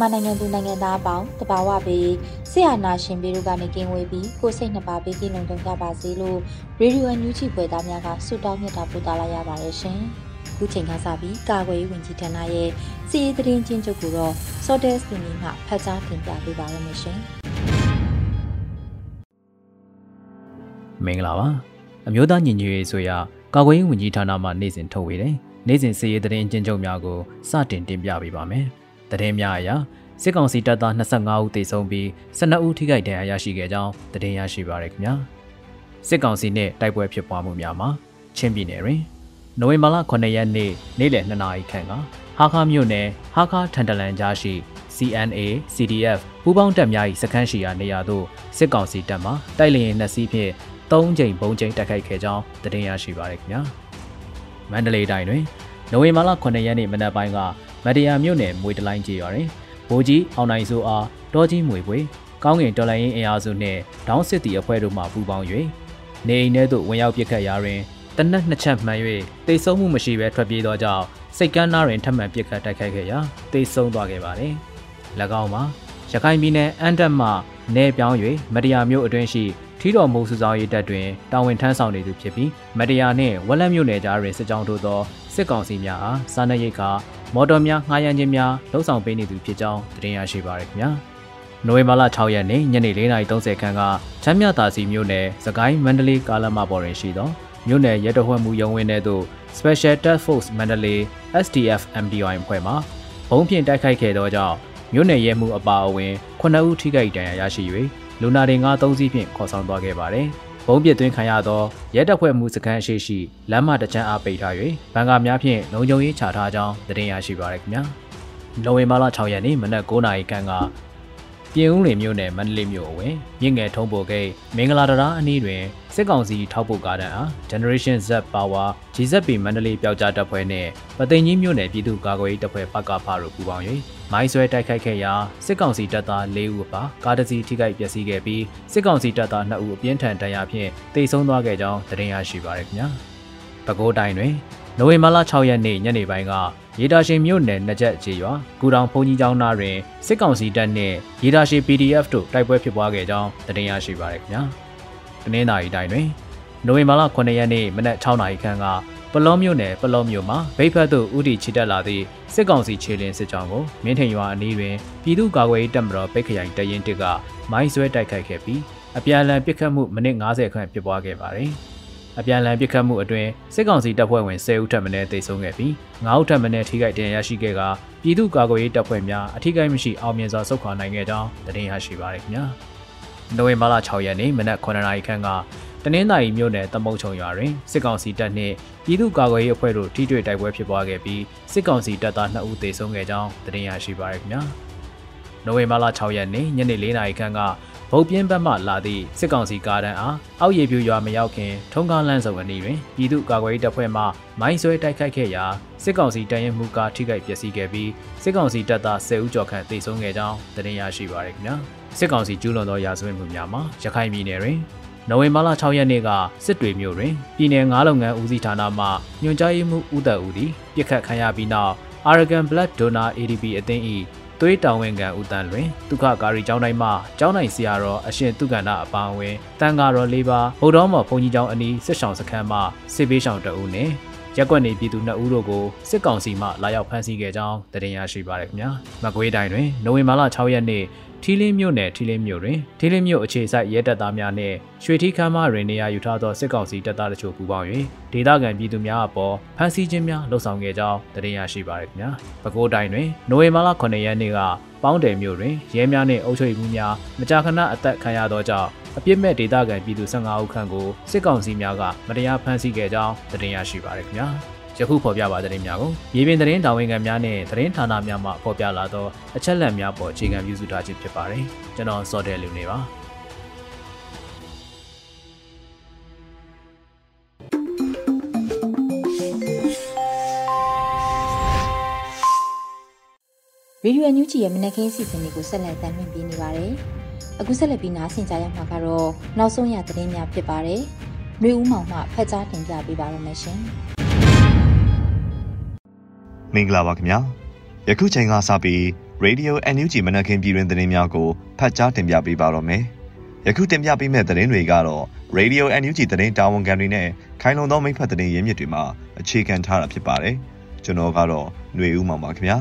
မြန်မာနိုင်ငံသူနိုင်ငံသားအပေါင်းတဘာဝပေးဆရာနာရှင်ပေတို့ကနေကင်းဝေးပြီးကိုစိတ်နှစ်ပါးပေးကင်းလုံးကြပါစေလို့ရေဒီယိုအန်ယူဂျီဖွယ်သားများကဆုတောင်းမြတ်တာပို့သလာရပါတယ်ရှင်။ခုချိန်ကစပြီးကာကွယ်ရေးဝန်ကြီးဌာနရဲ့စီရေးသတင်းချင်းချုပ်ကိုတော့ Sortes တင်ပြီးမှဖတ်ကြားတင်ပြပေးပါရမရှင်။မင်္ဂလာပါ။အမျိုးသားညီညွတ်ရေးဆိုရာကာကွယ်ရေးဝန်ကြီးဌာနမှနေ့စဉ်ထုတ်ဝေတယ်။နေ့စဉ်စီရေးသတင်းချင်းချုပ်များကိုစတင်တင်ပြပေးပါမယ်။ သတင်းများအရစစ်ကောင်စီတပ်သား25ဦးသေဆုံးပြီး12ဦးထိခိုက်ဒဏ်ရာရရှိခဲ့ကြောင်းသတင်းရရှိပါရခင်ဗျာစစ်ကောင်စီနဲ့တိုက်ပွဲဖြစ်ပွားမှုများမှာချင်းပြည်နယ်တွင်နိုဝင်ဘာလ9ရက်နေ့နေ့လယ်2နာရီခန့်ကဟာခါမြို့နယ်ဟာခါထန်တလန်ကြားရှိ CNA CDF ပူးပေါင်းတပ်များ၏စခန်းရှိရာနေရာသို့စစ်ကောင်စီတပ်မှတိုက်လျင်နှစ်စီးဖြင့်၃ကြိမ်ပုံကျိန်တိုက်ခိုက်ခဲ့ကြောင်းသတင်းရရှိပါရခင်ဗျာမန္တလေးတိုင်းတွင်နိုဝင်ဘာလ9ရက်နေ့မနက်ပိုင်းက မတရာမြို့နယ်မွေတလိုင်းကြီးရွာတွင်ဗိုလ်ကြီးအောင်နိုင်စိုးအားတောကြီးမွေပွေကောင်းကင်တော်လိုင်းရင်အင်အားစုနှင့်ဒေါင်းစစ်တီအဖွဲ့တို့မှပူးပေါင်း၍နေအိမ်ထဲသို့ဝင်ရောက်ပစ်ခတ်ရာတွင်တနက်နှစ်ချက်မှန်၍တိတ်ဆုံးမှုမရှိဘဲထွက်ပြေးသောကြောင့်စိတ်ကမ်းနားတွင်ထပ်မံပစ်ခတ်တိုက်ခိုက်ခဲ့ရာတိတ်ဆုံးသွားခဲ့ပါသည်။၎င်းမှာရခိုင်ပြည်နယ်အန်တက်မှနေပြောင်း၍မတရားမျိုးအတွင်းရှိထီတော်မူစုဆောင်ရေးတပ်တွင်တာဝန်ထမ်းဆောင်နေသူဖြစ်ပြီးမတရားနှင့်ဝက်လက်မျိုးနယ်ကြားတွင်စစ်ကြောင်းထိုးသောစစ်ကောင်စီများအားစားနပ်ရိက္ခာ မော်တော်များငှားရမ်းခြင်းများလှုပ်ဆောင်ပေးနေသူဖြစ်ကြောင်းသတင်းရရှိပါရခင်ဗျာနိုဝင်ဘာလ6ရက်နေ့ညနေ4:30ခန်းကချမ်းမြသာစီမြို့နယ်စကိုင်းမန္တလေးကားလမ်းမပေါ်တွင်ရှိသောမြို့နယ်ရဲတပ်ဖွဲ့မှုရုံးဝင်းထဲသို့ Special Task Force မန္တလေး STF MDI ဖွဲ့မှဘုံဖြင့်တိုက်ခိုက်ခဲ့သောကြောင့်မြို့နယ်ရဲမှုအပါအဝင်9ဦးထိခိုက်ဒဏ်ရာရရှိ၍လူနာတွေ9 3စီးဖြင့်ခေါ်ဆောင်သွားခဲ့ပါတယ်။ ဘုံပစ်သွင်းခံရသောရဲတပ်ဖွဲ့မှုစခန်းရှိရှိလမ်းမတချမ်းအားပိတ်ထား၍ဘန်ကာများဖြင့်လုံခြုံရေးချထားကြောင်းသတင်းရရှိပါရခင်ဗျာ။နိုဝင်ဘာလ6ရက်နေ့မနက်9:00နာရီခန့်က ပြင်ဦးလွင်မြို့နယ်မန္တလေးမြို့အဝင်မြင့်ငယ်ထုံးပေါ်ဂိတ်မင်္ဂလာတရားအနီးတွင်စစ်ကောင်စီထောက်ပို့ကားတန်းအား Generation Z Power GZP မန္တလေးပျောက်ကြားတပ်ဖွဲ့နှင့်ပသိမ်ကြီးမြို့နယ်ပြည်သူ့ကာကွယ်ရေးတပ်ဖွဲ့ပကဖတို့ပူးပေါင်း၍မိုင်းဆွဲတိုက်ခိုက်ခဲ့ရာစစ်ကောင်စီတပ်သား၄ဦးပါကားတစ်စီးထိခိုက်ပျက်စီးခဲ့ပြီးစစ်ကောင်စီတပ်သား2ဦးအပြင်းထန်ဒဏ်ရာဖြင့်တိတ်ဆုံးသွားခဲ့ကြောင်းသတင်းရရှိပါရခင်ဗျာ။ပဲခူးတိုင်းတွင်နိုဝင်ဘာလ6ရက်နေ့ညနေပိုင်းက ရေတာရှင်မြို့နယ်နှစ်ချက်ခြေရွာကူတောင်ဘုံကြီးကျောင်းသားတွင်စစ်ကောင်စီတပ်နှင့်ရေတာရှင် PDF တို့တိုက်ပွဲဖြစ်ပွားခဲ့ကြောင်းသတင်းရရှိပါရခင်ဗျာ။တနင်္သာရီတိုင်းတွင်နိုဝင်ဘာလ9ရက်နေ့မနက်6နာရီခန့်ကပလောမြို့နယ်ပလောမြို့မှာဗိတ်ဖတ်သို့ဥတီချီတက်လာသည့်စစ်ကောင်စီခြေလင်းစစ်ကြောင်းကိုမင်းထင်ရွာအနီးတွင်ပြည်သူ့ကာကွယ်ရေးတပ်မတော်ပိတ်ခရိုင်တရင်တစ်ကမိုင်းဆွဲတိုက်ခိုက်ခဲ့ပြီးအပြန်အလှန်ပစ်ခတ်မှုမိနစ်90ခန့်ဖြစ်ပွားခဲ့ပါတယ်။ အပြန်အလှန်ပစ်ခတ်မှုအတွင်းစစ်ကောင်စီတပ်ဖွဲ့ဝင်10ဦးထပ်မံတေဆုံးခဲ့ပြီး9ဦးထပ်မံထိခိုက်ဒဏ်ရာရရှိခဲ့ကပြည်သူ့ကာကွယ်ရေးတပ်ဖွဲ့များအထိကိမရှိအောင်မြင်စွာဆုတ်ခွာနိုင်ခဲ့ကြောင်းသတင်းရရှိပါရခင်ဗျာ။နိုဝင်ဘာလ6ရက်နေ့မနက်9:00နာရီခန့်ကတနင်္သာရီမြို့နယ်တမုတ်ချုံရွာတွင်စစ်ကောင်စီတပ်နှင့်ပြည်သူ့ကာကွယ်ရေးအဖွဲ့တို့ထိတွေ့တိုက်ပွဲဖြစ်ပွားခဲ့ပြီးစစ်ကောင်စီတပ်သား2ဦးသေဆုံးခဲ့ကြောင်းသတင်းရရှိပါရခင်ဗျာ။နိုဝင်ဘာလ6ရက်နေ့ညနေ4နာရီခန့်က ဗုတ်ပြင်းဘက်မှလာသည့်စစ်ကောင်စီကားတန်းအားအောက်ရည်ပြူရွာမရောက်ခင်ထုံးကားလန့်စုံအနီးတွင်ပြည်သူ့ကာကွယ်ရေးတပ်ဖွဲ့မှမိုင်းဆွဲတိုက်ခိုက်ခဲ့ရာစစ်ကောင်စီတရင်မှုကားထိခိုက်ပျက်စီးခဲ့ပြီးစစ်ကောင်စီတပ်သား10ဦးကျော်ခန့်သေဆုံးခဲ့ကြောင်းသတင်းရရှိပါရခင်ဗျာ။စစ်ကောင်စီကျူးလွန်သောရာဇဝတ်မှုများမှာရခိုင်ပြည်နယ်တွင်နိုဝင်ဘာလ6ရက်နေ့ကစစ်တွေမြို့တွင်ပြည်내ငါးလုပ်ငန်းဦးစီးဌာနမှညွှန်ကြားရေးမှူးဦးသက်ဦးသည်ပြစ်ခတ်ခံရပြီးနောက် Aragon Blood Donor ADP အသင်း၏ သွေးတောင်ဝင်ခံဦးတန်းလွင်ဒုက္ခကာရီကျောင်းတိုင်းမှကျောင်းနိုင်ဆရာတော်အရှင်သူကန္တအပါအဝင်တန်ဃာတော်၄ပါးဗုဒ္ဓမော်ဘုန်းကြီးကျောင်းအနီးစစ်ဆောင်စခန်းမှစစ်ဘေးရှောင်တအုပ်နှင့်ရက်ကွက်နေပြည်သူ2ဦးတို့ကိုစစ်ကောင်စီမှလာရောက်ဖမ်းဆီးခဲ့ကြောင်းသတင်းရရှိပါရခင်ဗျာမကွေးတိုင်းတွင်နိုဝင်ဘာလ6ရက်နေ့ ထီလင်းမြို့နယ်ထီလင်းမြို့တွင်ထီလင်းမြို့အခြေစိုက်ရဲတပ်သားများနှင့်ရွှေထီးခမ်းမတွင်နေရာယူထားသောစစ်ကောင်စီတပ်သားတို့ပူးပေါင်း၍ဒေသခံပြည်သူများအပေါ်ဖမ်းဆီးခြင်းများလှုံ့ဆော်ခဲ့ကြောင်းသတင်းရရှိပါရခင်ဗျာပဲခူးတိုင်းတွင်နိုဝင်ဘာလ9ရက်နေ့ကပေါင်းတယ်မြို့တွင်ရဲများနှင့်အုပ်ချုပ်ရေးမှူးများမကြာခဏအသက်ခံရသောကြောင့်အပြစ်မဲ့ဒေသခံပြည်သူ15ဦးခန့်ကိုစစ်ကောင်စီများကမတရားဖမ်းဆီးခဲ့ကြောင်းသတင်းရရှိပါရခင်ဗျာ ယခုဖော်ပြပါသတင်းများကိုမြေပြင်သတင်းတာဝန်ခံများနဲ့သတင်းဌာနများမှဖော်ပြလာသောအချက်အလက်များပေါ်အခြေခံပြုစုထားခြင်းဖြစ်ပါတယ်ကျွန်တော်စောတယ်လူနေပါရေဒီယိုအန်ယူဂျီရဲ့မနက်ခင်းစီစဉ်တွေကိုဆက်လက်တင်ပြနေပါတယ်။အခုဆက်လက်ပြီးနားဆင်ကြရမှာကတော့နောက်ဆုံးရသတင်းများဖြစ်ပါတယ်။မျိုးဦးမောင်မှဖတ်ကြားတင်ပြပေးပါရမရှင်။ မင်္ဂလာပါခင်ဗျာ။ယခုချိန်ကစပြီး Radio NUG မနက်ခင်းပြည်တွင်သတင်းများကိုဖတ်ကြားတင်ပြပေးပါတော့မယ်။ယခုတင်ပြပေးမယ့်သတင်းတွေကတော့ Radio NUG သတင်းတာဝန်ခံတွေနဲ့ခိုင်လုံသောမိဖက်သတင်းရင်းမြစ်တွေမှာအခြေခံထားတာဖြစ်ပါတယ်။ကျွန်တော်ကတော့ຫນွေဦးမောင်ပါခင်ဗျာ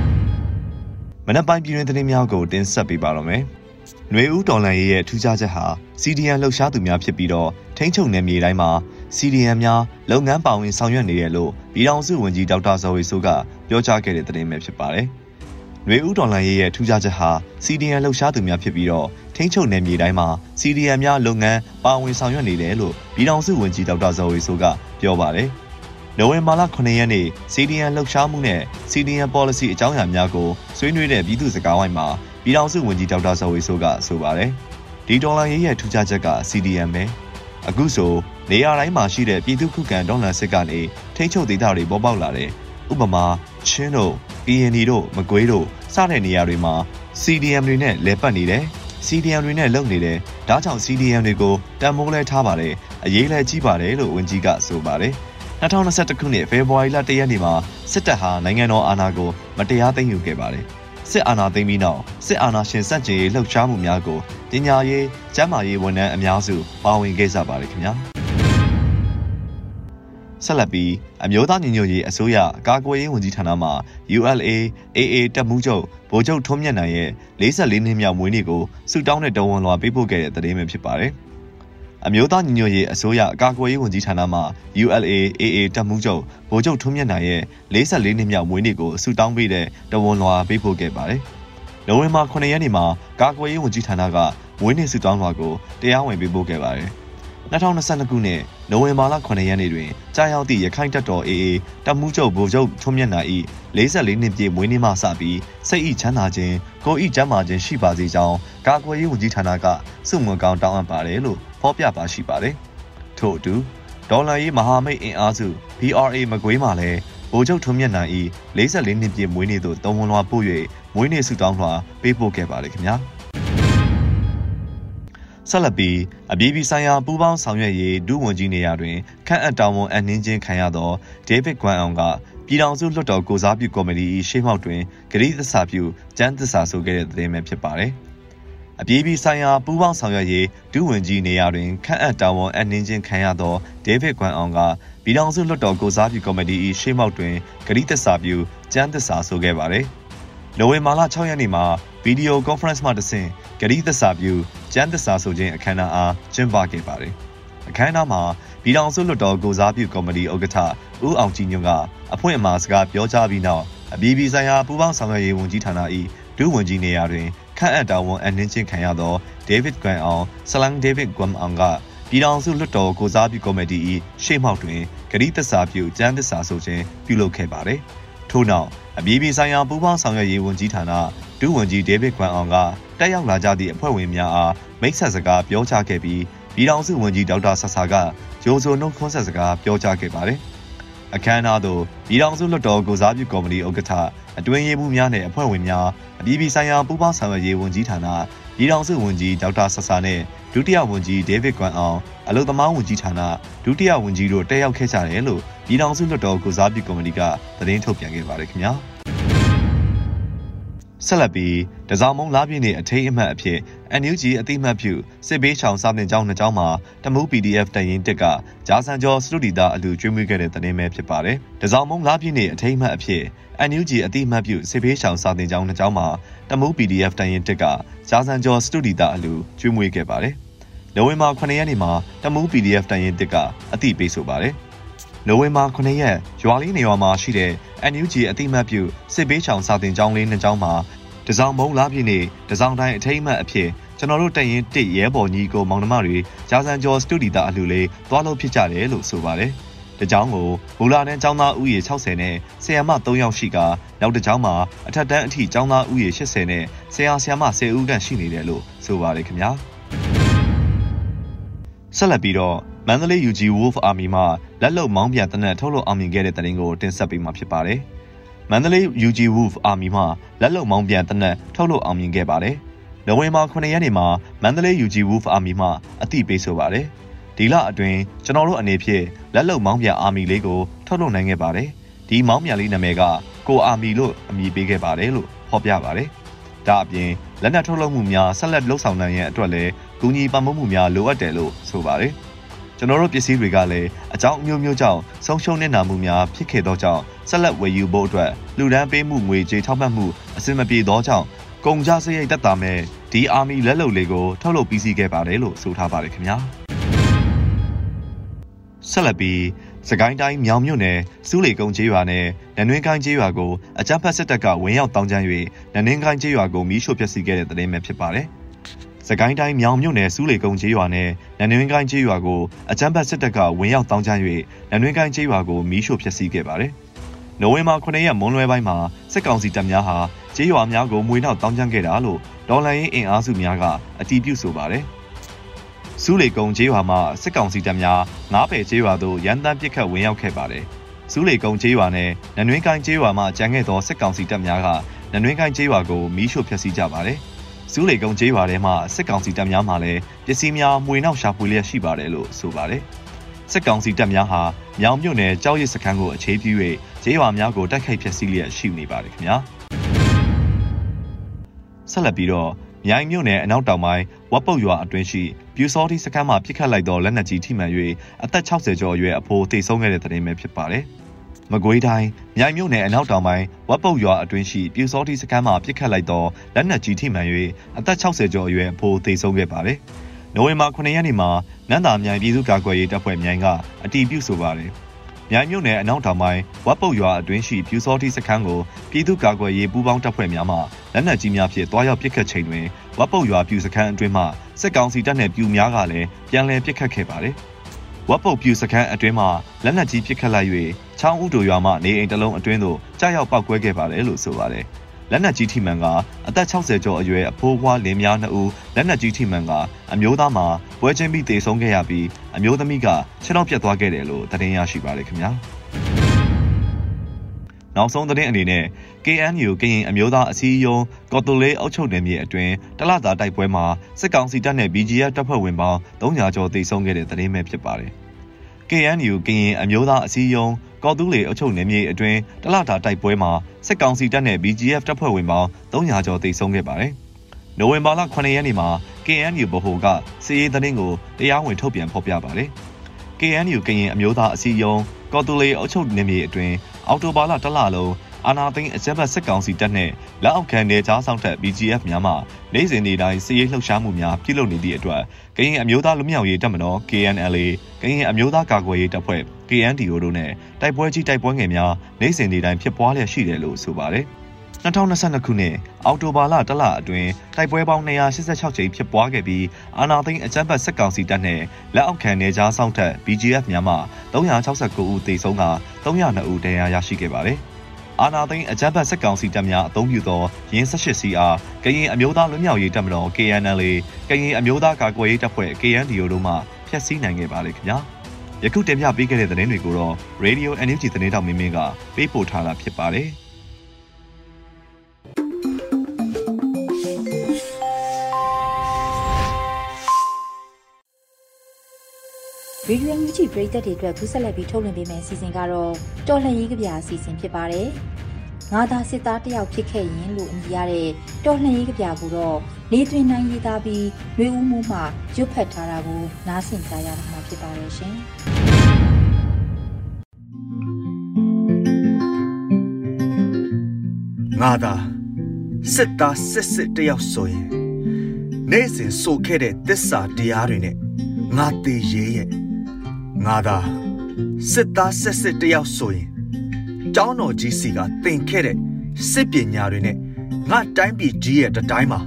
။မနက်ပိုင်းပြည်တွင်သတင်းများကိုတင်ဆက်ပေးပါတော့မယ်။ຫນွေဦးတော်လန်ရေးရဲ့ထူးခြားချက်ဟာ CDN လှုပ်ရှားသူများဖြစ်ပြီးတော့ထိန်းချုပ်နယ်မြေတိုင်းမှာ CDN များလုပ်ငန်းပါဝင်ဆောင်ရွက်နေတယ်လို့ပြည်ထောင်စုဝန်ကြီးဒေါက်တာဇော်ဝေဆိုးကပြောကြားခဲ့တဲ့သတင်းပဲဖြစ်ပါတယ်။ຫນွေဦးတော်လန်ရေးရဲ့ထူးခြားချက်ဟာ CDN လှုပ်ရှားသူများဖြစ်ပြီးတော့ထိန်းချုပ်နယ်မြေတိုင်းမှာ CDN များလုပ်ငန်းပါဝင်ဆောင်ရွက်နေတယ်လို့ပြည်ထောင်စုဝန်ကြီးဒေါက်တာဇော်ဝေဆိုးကပြောပါတယ်။နိုဝင်ဘာလ9ရက်နေ့ CDN လှုပ်ရှားမှုနဲ့ CDN policy အကြောင်းအရာများကိုဆွေးနွေးတဲ့ပြည်သူ့စကားဝိုင်းမှာပြည်ထောင်စုဝန်ကြီးဒေါက်တာဇော်ဝေဆိုးကဆိုပါတယ်။ဒီဒေါ်လာရေးရဲ့ထူးခြားချက်က CDN ပဲ။အခုဆို နေရာတိုင်းမှာရှိတဲ့ပြည်သူ့ခုခံဒေါ်လာစစ်ကနေထိန်းချုပ်ဒေသတွေပေါ်ပေါက်လာတယ်။ဥပမာချင်းတို့ PND တို့မကွေးတို့စတဲ့နေရာတွေမှာ CDM တွေနဲ့လဲပတ်နေတယ်။ CDM တွေနဲ့လုပ်နေတယ်။ဒါကြောင့် CDM တွေကိုတန်မိုးလဲထားပါတယ်။အရေးလဲကြီးပါတယ်လို့ဝန်ကြီးကဆိုပါတယ်။2021ခုနှစ်ဖေဖော်ဝါရီလ1ရက်နေ့မှာစစ်တပ်ဟာနိုင်ငံတော်အာဏာကိုမတရားသိမ်းယူခဲ့ပါတယ်။စစ်အာဏာသိမ်းပြီးနောက်စစ်အာဏာရှင်စန့်ကျင်ရေးလှုပ်ရှားမှုများကိုပညာရေး၊ကျန်းမာရေးဝန်ထမ်းအများစုပါဝင်ခဲ့ကြပါတယ်ခင်ဗျာ။ ဆက်လက်ပြီးအမျိုးသားညီညွတ်ရေးအစိုးရကာကွယ်ရေးဝန်ကြီးဌာနမှ ULA AA တပ်မှုချုပ်ဗိုလ်ချုပ်ထွန်းမြတ်နိုင်ရဲ့44နှစ်မြောက်မွေးနေ့ကိုဆုတောင်းတဲ့တော်ဝန်လွှာပေးပို့ခဲ့တဲ့သတင်းပဲဖြစ်ပါတယ်။အမျိုးသားညီညွတ်ရေးအစိုးရကာကွယ်ရေးဝန်ကြီးဌာနမှ ULA AA တပ်မှုချုပ်ဗိုလ်ချုပ်ထွန်းမြတ်နိုင်ရဲ့44နှစ်မြောက်မွေးနေ့ကိုဆုတောင်းပေးတဲ့တဝန်လွှာပေးပို့ခဲ့ပါတယ်။နိုဝင်ဘာ9ရက်နေ့မှာကာကွယ်ရေးဝန်ကြီးဌာနကမွေးနေ့ဆုတောင်းလွှာကိုတရားဝင်ပေးပို့ခဲ့ပါတယ်။ 2022ခုနှစ်နိုဝင်ဘာလ9ရက်နေ့တွင်ကြာရောက်သည့်ရခိုင်တပ်တော် AA တပ်မှုချုပ်ဗိုလ်ချုပ်ထွန်းမြတ်နိုင်၏44နှစ်ပြည့်မွေးနေ့မှစပြီးစိတ်ဤချမ်းသာခြင်းကိုယ်ဤကျန်းမာခြင်းရှိပါစေကြောင်းကာကွယ်ရေးဝန်ကြီးဌာနကစုမွန်ကောင်းတောင်းအပ်ပါတယ်လို့ဖော်ပြပါရှိပါတယ်။ထို့အတူဒေါ်လာရေးမဟာမိတ်အင်အားစု BRA မကွေးမှာလည်းဗိုလ်ချုပ်ထွန်းမြတ်နိုင်၏44နှစ်ပြည့်မွေးနေ့သို့တုံဝန်လွှာပို့၍မွေးနေ့ဆုတောင်းလွှာပေးပို့ခဲ့ပါတယ်ခင်ဗျာ။ ဆက်လက်ပြီးအပြည်ပြည်ဆိုင်ရာပူးပေါင်းဆောင်ရွက်ရေးဒုဝန်ကြီးနေရာတွင်ခန့်အပ်တာဝန်အနှင်းချင်းခံရသောဒေးဗစ်ကွမ်အောင်ကပြည်ထောင်စုလွှတ်တော်ကိုစားပြုကော်မတီရှေ့မှောက်တွင်ဂရီးသစ္စာပြုကျန်းသစ္စာဆိုခဲ့တဲ့သတင်းပဲဖြစ်ပါတယ်။အပြည်ပြည်ဆိုင်ရာပူးပေါင်းဆောင်ရွက်ရေးဒုဝန်ကြီးနေရာတွင်ခန့်အပ်တာဝန်အနှင်းချင်းခံရသောဒေးဗစ်ကွမ်အောင်ကပြည်ထောင်စုလွှတ်တော်ကိုစားပြုကော်မတီ၏ရှေ့မှောက်တွင်ဂရီးသစ္စာပြုကျန်းသစ္စာဆိုခဲ့ပါသည်။ နိုဝင်ဘာလ6ရက်နေ့မှာဗီဒီယိုကွန်ဖရင့်မှတဆင့်ဂရီးသစ္စာပြုကျန်းသစ္စာဆိုခြင်းအခမ်းအနားအားကျင်းပခဲ့ပါတယ်။အခမ်းအနားမှာပြည်ထောင်စုလွှတ်တော်ကိုစားပြုကော်မတီဥက္ကဋ္ဌဦးအောင်ကြည်ညွန့်ကအဖွင့်အမှာစကားပြောကြားပြီးနောက်အပြည်ပြည်ဆိုင်ရာပူးပေါင်းဆောင်ရွက်ရေးဝန်ကြီးဌာန၏ဒုဝန်ကြီးနေရာတွင်ခန့်အပ်တာဝန်အနှင်းချင်းခံရသောဒေးဗစ်ကွမ်အောင်ဆလန်ဒေးဗစ်ကွမ်အောင်ကပြည်ထောင်စုလွှတ်တော်ကိုစားပြုကော်မတီ၏ရှေ့မှောက်တွင်ဂရီးသစ္စာပြုကျမ်းသစ္စာဆိုခြင်းပြုလုပ်ခဲ့ပါသည်။ ထို့နောက်အပြည်ပြည်ဆိုင်ရာပူးပေါင်းဆောင်ရွက်ရေးဝန်ကြီးဌာနဒုဝန်ကြီးဒေးဗစ်ကွမ်အောင်ကတက်ရောက်လာကြသည့်အဖွဲ့ဝင်များအားမိတ်ဆက်စကားပြောကြားခဲ့ပြီးပြည်ထောင်စုဝန်ကြီးဒေါက်တာဆဆာကဂျိုဇိုနှုတ်ခွန်းဆက်စကားပြောကြားခဲ့ပါတယ်။အခမ်းအနားသို့ပြည်ထောင်စုလွှတ်တော်ကိုစားပြုကော်မတီဥက္ကဋ္ဌအတွင်းရေးမှူးများနဲ့အဖွဲ့ဝင်များအပြည်ပြည်ဆိုင်ရာပူးပေါင်းဆောင်ရွက်ရေးဝန်ကြီးဌာန ပြည်ထောင်စုဝန်ကြီးဒေါက်တာဆဆာနဲ့ဒုတိယဝန်ကြီးဒေးဗစ်ကွမ်အောင်အလုံသမားဝန်ကြီးဌာနဒုတိယဝန်ကြီးတို့တက်ရောက်ခဲ့ကြတယ်လို့ပြည်ထောင်စုလွှတ်တော်ကိုစားပြုကော်မတီကသတင်းထုတ်ပြန်ခဲ့ပါတယ်ခင်ဗျာဆက်လက်ပြီးတစောင်းမုံလားပြည့်နေအထိတ်အမှတ်အဖြစ် NUG အတိမတ်ပြုစစ်ဘေးချောင်စာတင်ကျောင်းနှစ်ကျောင်းမှာတမူး PDF တရင်တက်ကဂျာဆန်ကျော်စတူဒီတာအလူကျွေးမွေးခဲ့တဲ့သတင်းပဲဖြစ်ပါတယ်။တစောင်းမုံလားပြည့်နေအထိတ်အမှတ်အဖြစ် NUG အတိမတ်ပြုစစ်ဘေးချောင်စာတင်ကျောင်းနှစ်ကျောင်းမှာ တမူး PDF တရင်တက်ကဂျာဆန်ကျော်စတူဒီတာအလူကျွေးမွေးခဲ့ပါတယ်။နိုဝင်ဘာ9ရက်နေ့မှာတမူး PDF တရင်တက်ကအတိပေးဆိုပါတယ်။နိုဝင်ဘာ9ရက်ရွာလေးနေရွာမှာရှိတဲ့ NUG အတိမတ်ပြုစစ်ဘေးချောင်စာတင်ကျောင်းလေးနှစ်ကျောင်းမှာတစောင်းမုံလားပြည့်နေတစောင်းတိုင်းအထိတ်အမှတ်အဖြစ်ကျွန်တော်တို့တရင်တစ်ရဲဘော်ညီကိုမောင်နှမတွေဂျာဆန်ကျော်စတူဒီတာအလှလေးသွားလို့ဖြစ်ကြတယ်လို့ဆိုပါတယ်။ တကြောင်ကိုမူလာနဲ့ចောင်းသားဦးရေ60နဲ့ဆရာမ3ယောက်ရှိကနောက်တစ်ကြောင်မှာအထက်တန်းအထိចောင်းသားဦးရေ80နဲ့ဆရာဆရာမ10ဦးခန့်ရှိနေတယ်လို့ဆိုပါတယ်ခင်ဗျာ။ဆက်လက်ပြီးတော့မန္တလေး UG Wolf Army မှလက်လုံမောင်းပြန်တနက်ထုတ်လို့အောင်မြင်ခဲ့တဲ့တရင်ကိုတင်ဆက်ပေးမှာဖြစ်ပါတယ်။မန္တလေး UG Wolf Army မှလက်လုံမောင်းပြန်တနက်ထုတ်လို့အောင်မြင်ခဲ့ပါတယ်။နိုဝင်ဘာ9ရက်နေ့မှာမန္တလေး UG Wolf Army မှအသိပေးဆိုပါတယ်။ ဒီလအတွင်းကျွန်တော်တို့အနေဖြင့်လက်လုံမောင်းပြန်အာမီလေးကိုထုတ်လုပ်နိုင်ခဲ့ပါတယ်။ဒီမောင်းပြန်လေးနာမည်ကကိုအာမီလို့အမည်ပေးခဲ့ပါတယ်လို့ဖော်ပြပါတယ်။ဒါအပြင်လက်နက်ထုတ်လုပ်မှုများဆက်လက်လှုပ်ဆောင်နိုင်ရန်အတွက်လည်းကူညီပံ့ပိုးမှုများလိုအပ်တယ်လို့ဆိုပါတယ်။ကျွန်တော်တို့ပစ္စည်းတွေကလည်းအကြောင်းအမျိုးမျိုးကြောင့်ဆုံးရှုံးနေတာမှုများဖြစ်ခဲ့သောကြောင့်ဆက်လက်ဝယ်ယူဖို့အတွက်လူဒန်းပေးမှုငွေကြေးထောက်ပံ့မှုအဆင်မပြေသောကြောင့်ကုန်ကြစရိတ်တက်တာမဲ့ဒီအာမီလက်လုံလေးကိုထုတ်လုပ်ပြီးစီးခဲ့ပါတယ်လို့ဆိုထားပါတယ်ခင်ဗျာ ဆက်လက်ပြီးစကိုင်းတိုင်းမြောင်မြို့နယ်စူးလေကုန်းကျေးရွာနဲ့နနွင်းကိုင်းကျေးရွာကိုအကြမ်းဖက်စစ်တပ်ကဝင်ရောက်တောင်းကျမ်း၍နနင်းကိုင်းကျေးရွာကိုမီးရှို့ဖျက်ဆီးခဲ့တဲ့တဲ့င်းပဲဖြစ်ပါတယ်။စကိုင်းတိုင်းမြောင်မြို့နယ်စူးလေကုန်းကျေးရွာနဲ့နနွင်းကိုင်းကျေးရွာကိုအကြမ်းဖက်စစ်တပ်ကဝင်ရောက်တောင်းကျမ်း၍နနွင်းကိုင်းကျေးရွာကိုမီးရှို့ဖျက်ဆီးခဲ့ပါတယ်။နိုဝင်ဘာ9ရက်မွန်းလွဲပိုင်းမှာစစ်ကောင်စီတပ်များဟာကျေးရွာများကိုမွေနှောက်တောင်းကျမ်းခဲ့တာလို့ဒေါ်လာရင်းအင်အားစုများကအတည်ပြုဆိုပါတယ်။ စူးလေကုန်းကျေးရွာမှာစစ်ကောင်စီတပ်များငားပယ်ကျေးရွာသို့ရန်တမ်းပစ်ခတ်ဝင်ရောက်ခဲ့ပါတယ်။စူးလေကုန်းကျေးရွာနဲ့နနွင်းကိုင်းကျေးရွာမှာကျန်ခဲ့သောစစ်ကောင်စီတပ်များကနနွင်းကိုင်းကျေးရွာကိုမီးရှို့ဖျက်ဆီးကြပါတယ်။စူးလေကုန်းကျေးရွာထဲမှာစစ်ကောင်စီတပ်များမှလည်းပစ္စည်းများမှွေနှောက်ရှာဖွေလျက်ရှိပါတယ်လို့ဆိုပါတယ်။စစ်ကောင်စီတပ်များဟာမြောင်မြို့နယ်ကြောက်ရစ်စခန်းကိုအခြေပြု၍ကျေးရွာများကိုတိုက်ခိုက်ဖျက်ဆီးလျက်ရှိနေပါတယ်ခင်ဗျာ။ဆက်လက်ပြီးတော့မြိုင်မြို့နယ်အနောက်တောင်ပိုင်းဝက်ပုတ်ရွာအတွင်းရှိ ပြူစောတိစခန်းမှာပြစ်ခတ်လိုက်သောလက်နက်ကြီးထိမှန်၍အသက်60ကျော်အရွယ်အဖိုးတိတ်ဆုံးခဲ့တဲ့တဲ့တင်ပဲဖြစ်ပါတယ်။မကွေးတိုင်းမြိုင်မြို့နယ်အနောက်တောင်ပိုင်းဝက်ပုတ်ရွာအတွင်းရှိပြူစောတိစခန်းမှာပြစ်ခတ်လိုက်သောလက်နက်ကြီးထိမှန်၍အသက်60ကျော်အရွယ်အဖိုးသေဆုံးခဲ့ပါတယ်။နိုဝင်ဘာ9ရက်နေ့မှာနန္တာမြိုင်ပြည်သူ့ကာကွယ်ရေးတပ်ဖွဲ့မြိုင်ကအတီးပြုဆိုပါတယ်။မြိုင်မြို့နယ်အနောက်တောင်ပိုင်းဝက်ပုတ်ရွာအတွင်းရှိပြူစောတိစခန်းကိုပြည်သူ့ကာကွယ်ရေးပူးပေါင်းတပ်ဖွဲ့များမှလက်နက်ကြီးများဖြင့်တွားရောက်ပစ်ခတ်ချိန်တွင် ဝက်ပုတ်ရွာပြူစခန်းအတွင်းမှစစ်ကောင်စီတပ်နှင့်ပြူများကလည်းပြန်လည်ပစ်ခတ်ခဲ့ပါတယ်။ဝက်ပုတ်ပြူစခန်းအတွင်းမှာလက်နက်ကြီးပစ်ခတ်လိုက်၍ချောင်းဥတိုရွာမှနေအိမ်တစ်လုံးအတွင်းသို့ကြားရောက်ပောက်ကွဲခဲ့ပါတယ်လို့ဆိုပါတယ်။လက်နက်ကြီးထိမှန်ကအသက်60ကျော်အရွယ်အဖိုးဘွားလင်းများနှစ်ဦးလက်နက်ကြီးထိမှန်ကအမျိုးသားမှာပွဲချင်းပြီးတေဆုံးခဲ့ရပြီးအမျိုးသမီးကခြေထောက်ပြတ်သွားခဲ့တယ်လို့သတင်းရရှိပါတယ်ခင်ဗျာ။ နောက်ဆုံးသတင်းအနေနဲ့ KNU ကရင်အမျိုးသားအစည်းအရုံးကော်တိုလေးအုပ်ချုပ်နယ်မြေအတွင်းတလတာတိုက်ပွဲမှာစစ်ကောင်စီတပ်နဲ့ BGF တပ်ဖွဲ့ဝင်ပေါင်း300ကျော်သေဆုံးခဲ့တဲ့သတင်းပဲဖြစ်ပါတယ်။ KNU ကရင်အမျိုးသားအစည်းအရုံးကော်တူးလေအုပ်ချုပ်နယ်မြေအတွင်းတလတာတိုက်ပွဲမှာစစ်ကောင်စီတပ်နဲ့ BGF တပ်ဖွဲ့ဝင်ပေါင်း300ကျော်သေဆုံးခဲ့ပါတယ်။နိုဝင်ဘာလ9ရက်နေ့မှာ KNU ဗဟိုကစီးရေးသတင်းကိုတရားဝင်ထုတ်ပြန်ဖော်ပြပါတယ်။ KNU ကရင်အမျိုးသားအစည်းအရုံးကော်တူလေအုပ်ချုပ်နယ်မြေအတွင်း အော်တိုဘာလတလလုံးအာနာသိန်းအကြမ်းဖက်စစ်ကောင်စီတပ်နဲ့လက်အောက်ခံနယ်ခြားဆောင်တပ် BGF များမှနိုင်စဉ်နေတိုင်းစစ်ရေးလှုပ်ရှားမှုများပြုလုပ်နေသည့်အတွက်ကရင်အမျိုးသားလူမျိုးရေးတပ်မတော် KNLA ကရင်အမျိုးသားကာကွယ်ရေးတပ်ဖွဲ့ KNDO တို့နဲ့တိုက်ပွဲကြီးတိုက်ပွဲငယ်များနိုင်စဉ်နေတိုင်းဖြစ်ပွားလျက်ရှိတယ်လို့ဆိုပါတယ် 2022ခုနှစ်အောက်တိုဘာလတလအတွင်းတိုက်ပွဲပေါင်း286ကြိမ်ဖြစ်ပွားခဲ့ပြီးအာနာသိန်းအကြမ်းဖက်စစ်ကောင်စီတပ်နဲ့လက်အောက်ခံနေကြားဆောင်ထက် BGF များမှ369ဦးသေဆုံးက302ဦးဒဏ်ရာရရှိခဲ့ပါတယ်။အာနာသိန်းအကြမ်းဖက်စစ်ကောင်စီတပ်များအုံပြုသောရင်း 18CR ကရင်အမျိုးသားလွတ်မြောက်ရေးတပ်မတော် KNLA ကရင်အမျိုးသားကာကွယ်ရေးတပ်ဖွဲ့ KNDO တို့မှဖျက်ဆီးနိုင်ခဲ့ပါလေခင်ဗျာယခုတင်ပြပေးခဲ့တဲ့သတင်းတွေကိုတော့ Radio NUG သတင်းတောက်မင်းမင်းကပေးပို့ထားတာဖြစ်ပါတယ် ရေဒီယိုမြူချီပရိသတ်တွေအတွက်ကူးဆက်လက်ပြီးထုတ်လွှင့်ပေးမယ့်အစီအစဉ်ကတော့တော်လှန်ရေးကြပြအစီအစဉ်ဖြစ်ပါတယ်။ငါသာစစ်သားတယောက်ဖြစ်ခဲ့ရင်လို့အမည်ရတဲ့တော်လှန်ရေးကြပြကိုတော့နေသွင်းနိုင်ရေးသားပြီးရွေးဦးမှုမှရွတ်ဖတ်ထားတာကိုနားဆင်ကြရမှာဖြစ်ပါတယ်ရှင်ငါသာစစ်သားစစ်စစ်တယောက်ဆိုရင်နေ့စဉ်ဆိုခဲ့တဲ့တစ္ဆာတရားတွေနဲ့ငါတည်ရဲရဲ့ ငါသာစစ်သားစစ်စစ်တယောက်ဆိုရင်ကျောင်းတော်ကြီးစီကသင်ခဲ့တဲ့စစ်ပညာတွေနဲ့ငါတိုင်းပြည်ကြီးရဲ့တတိုင်းမှာ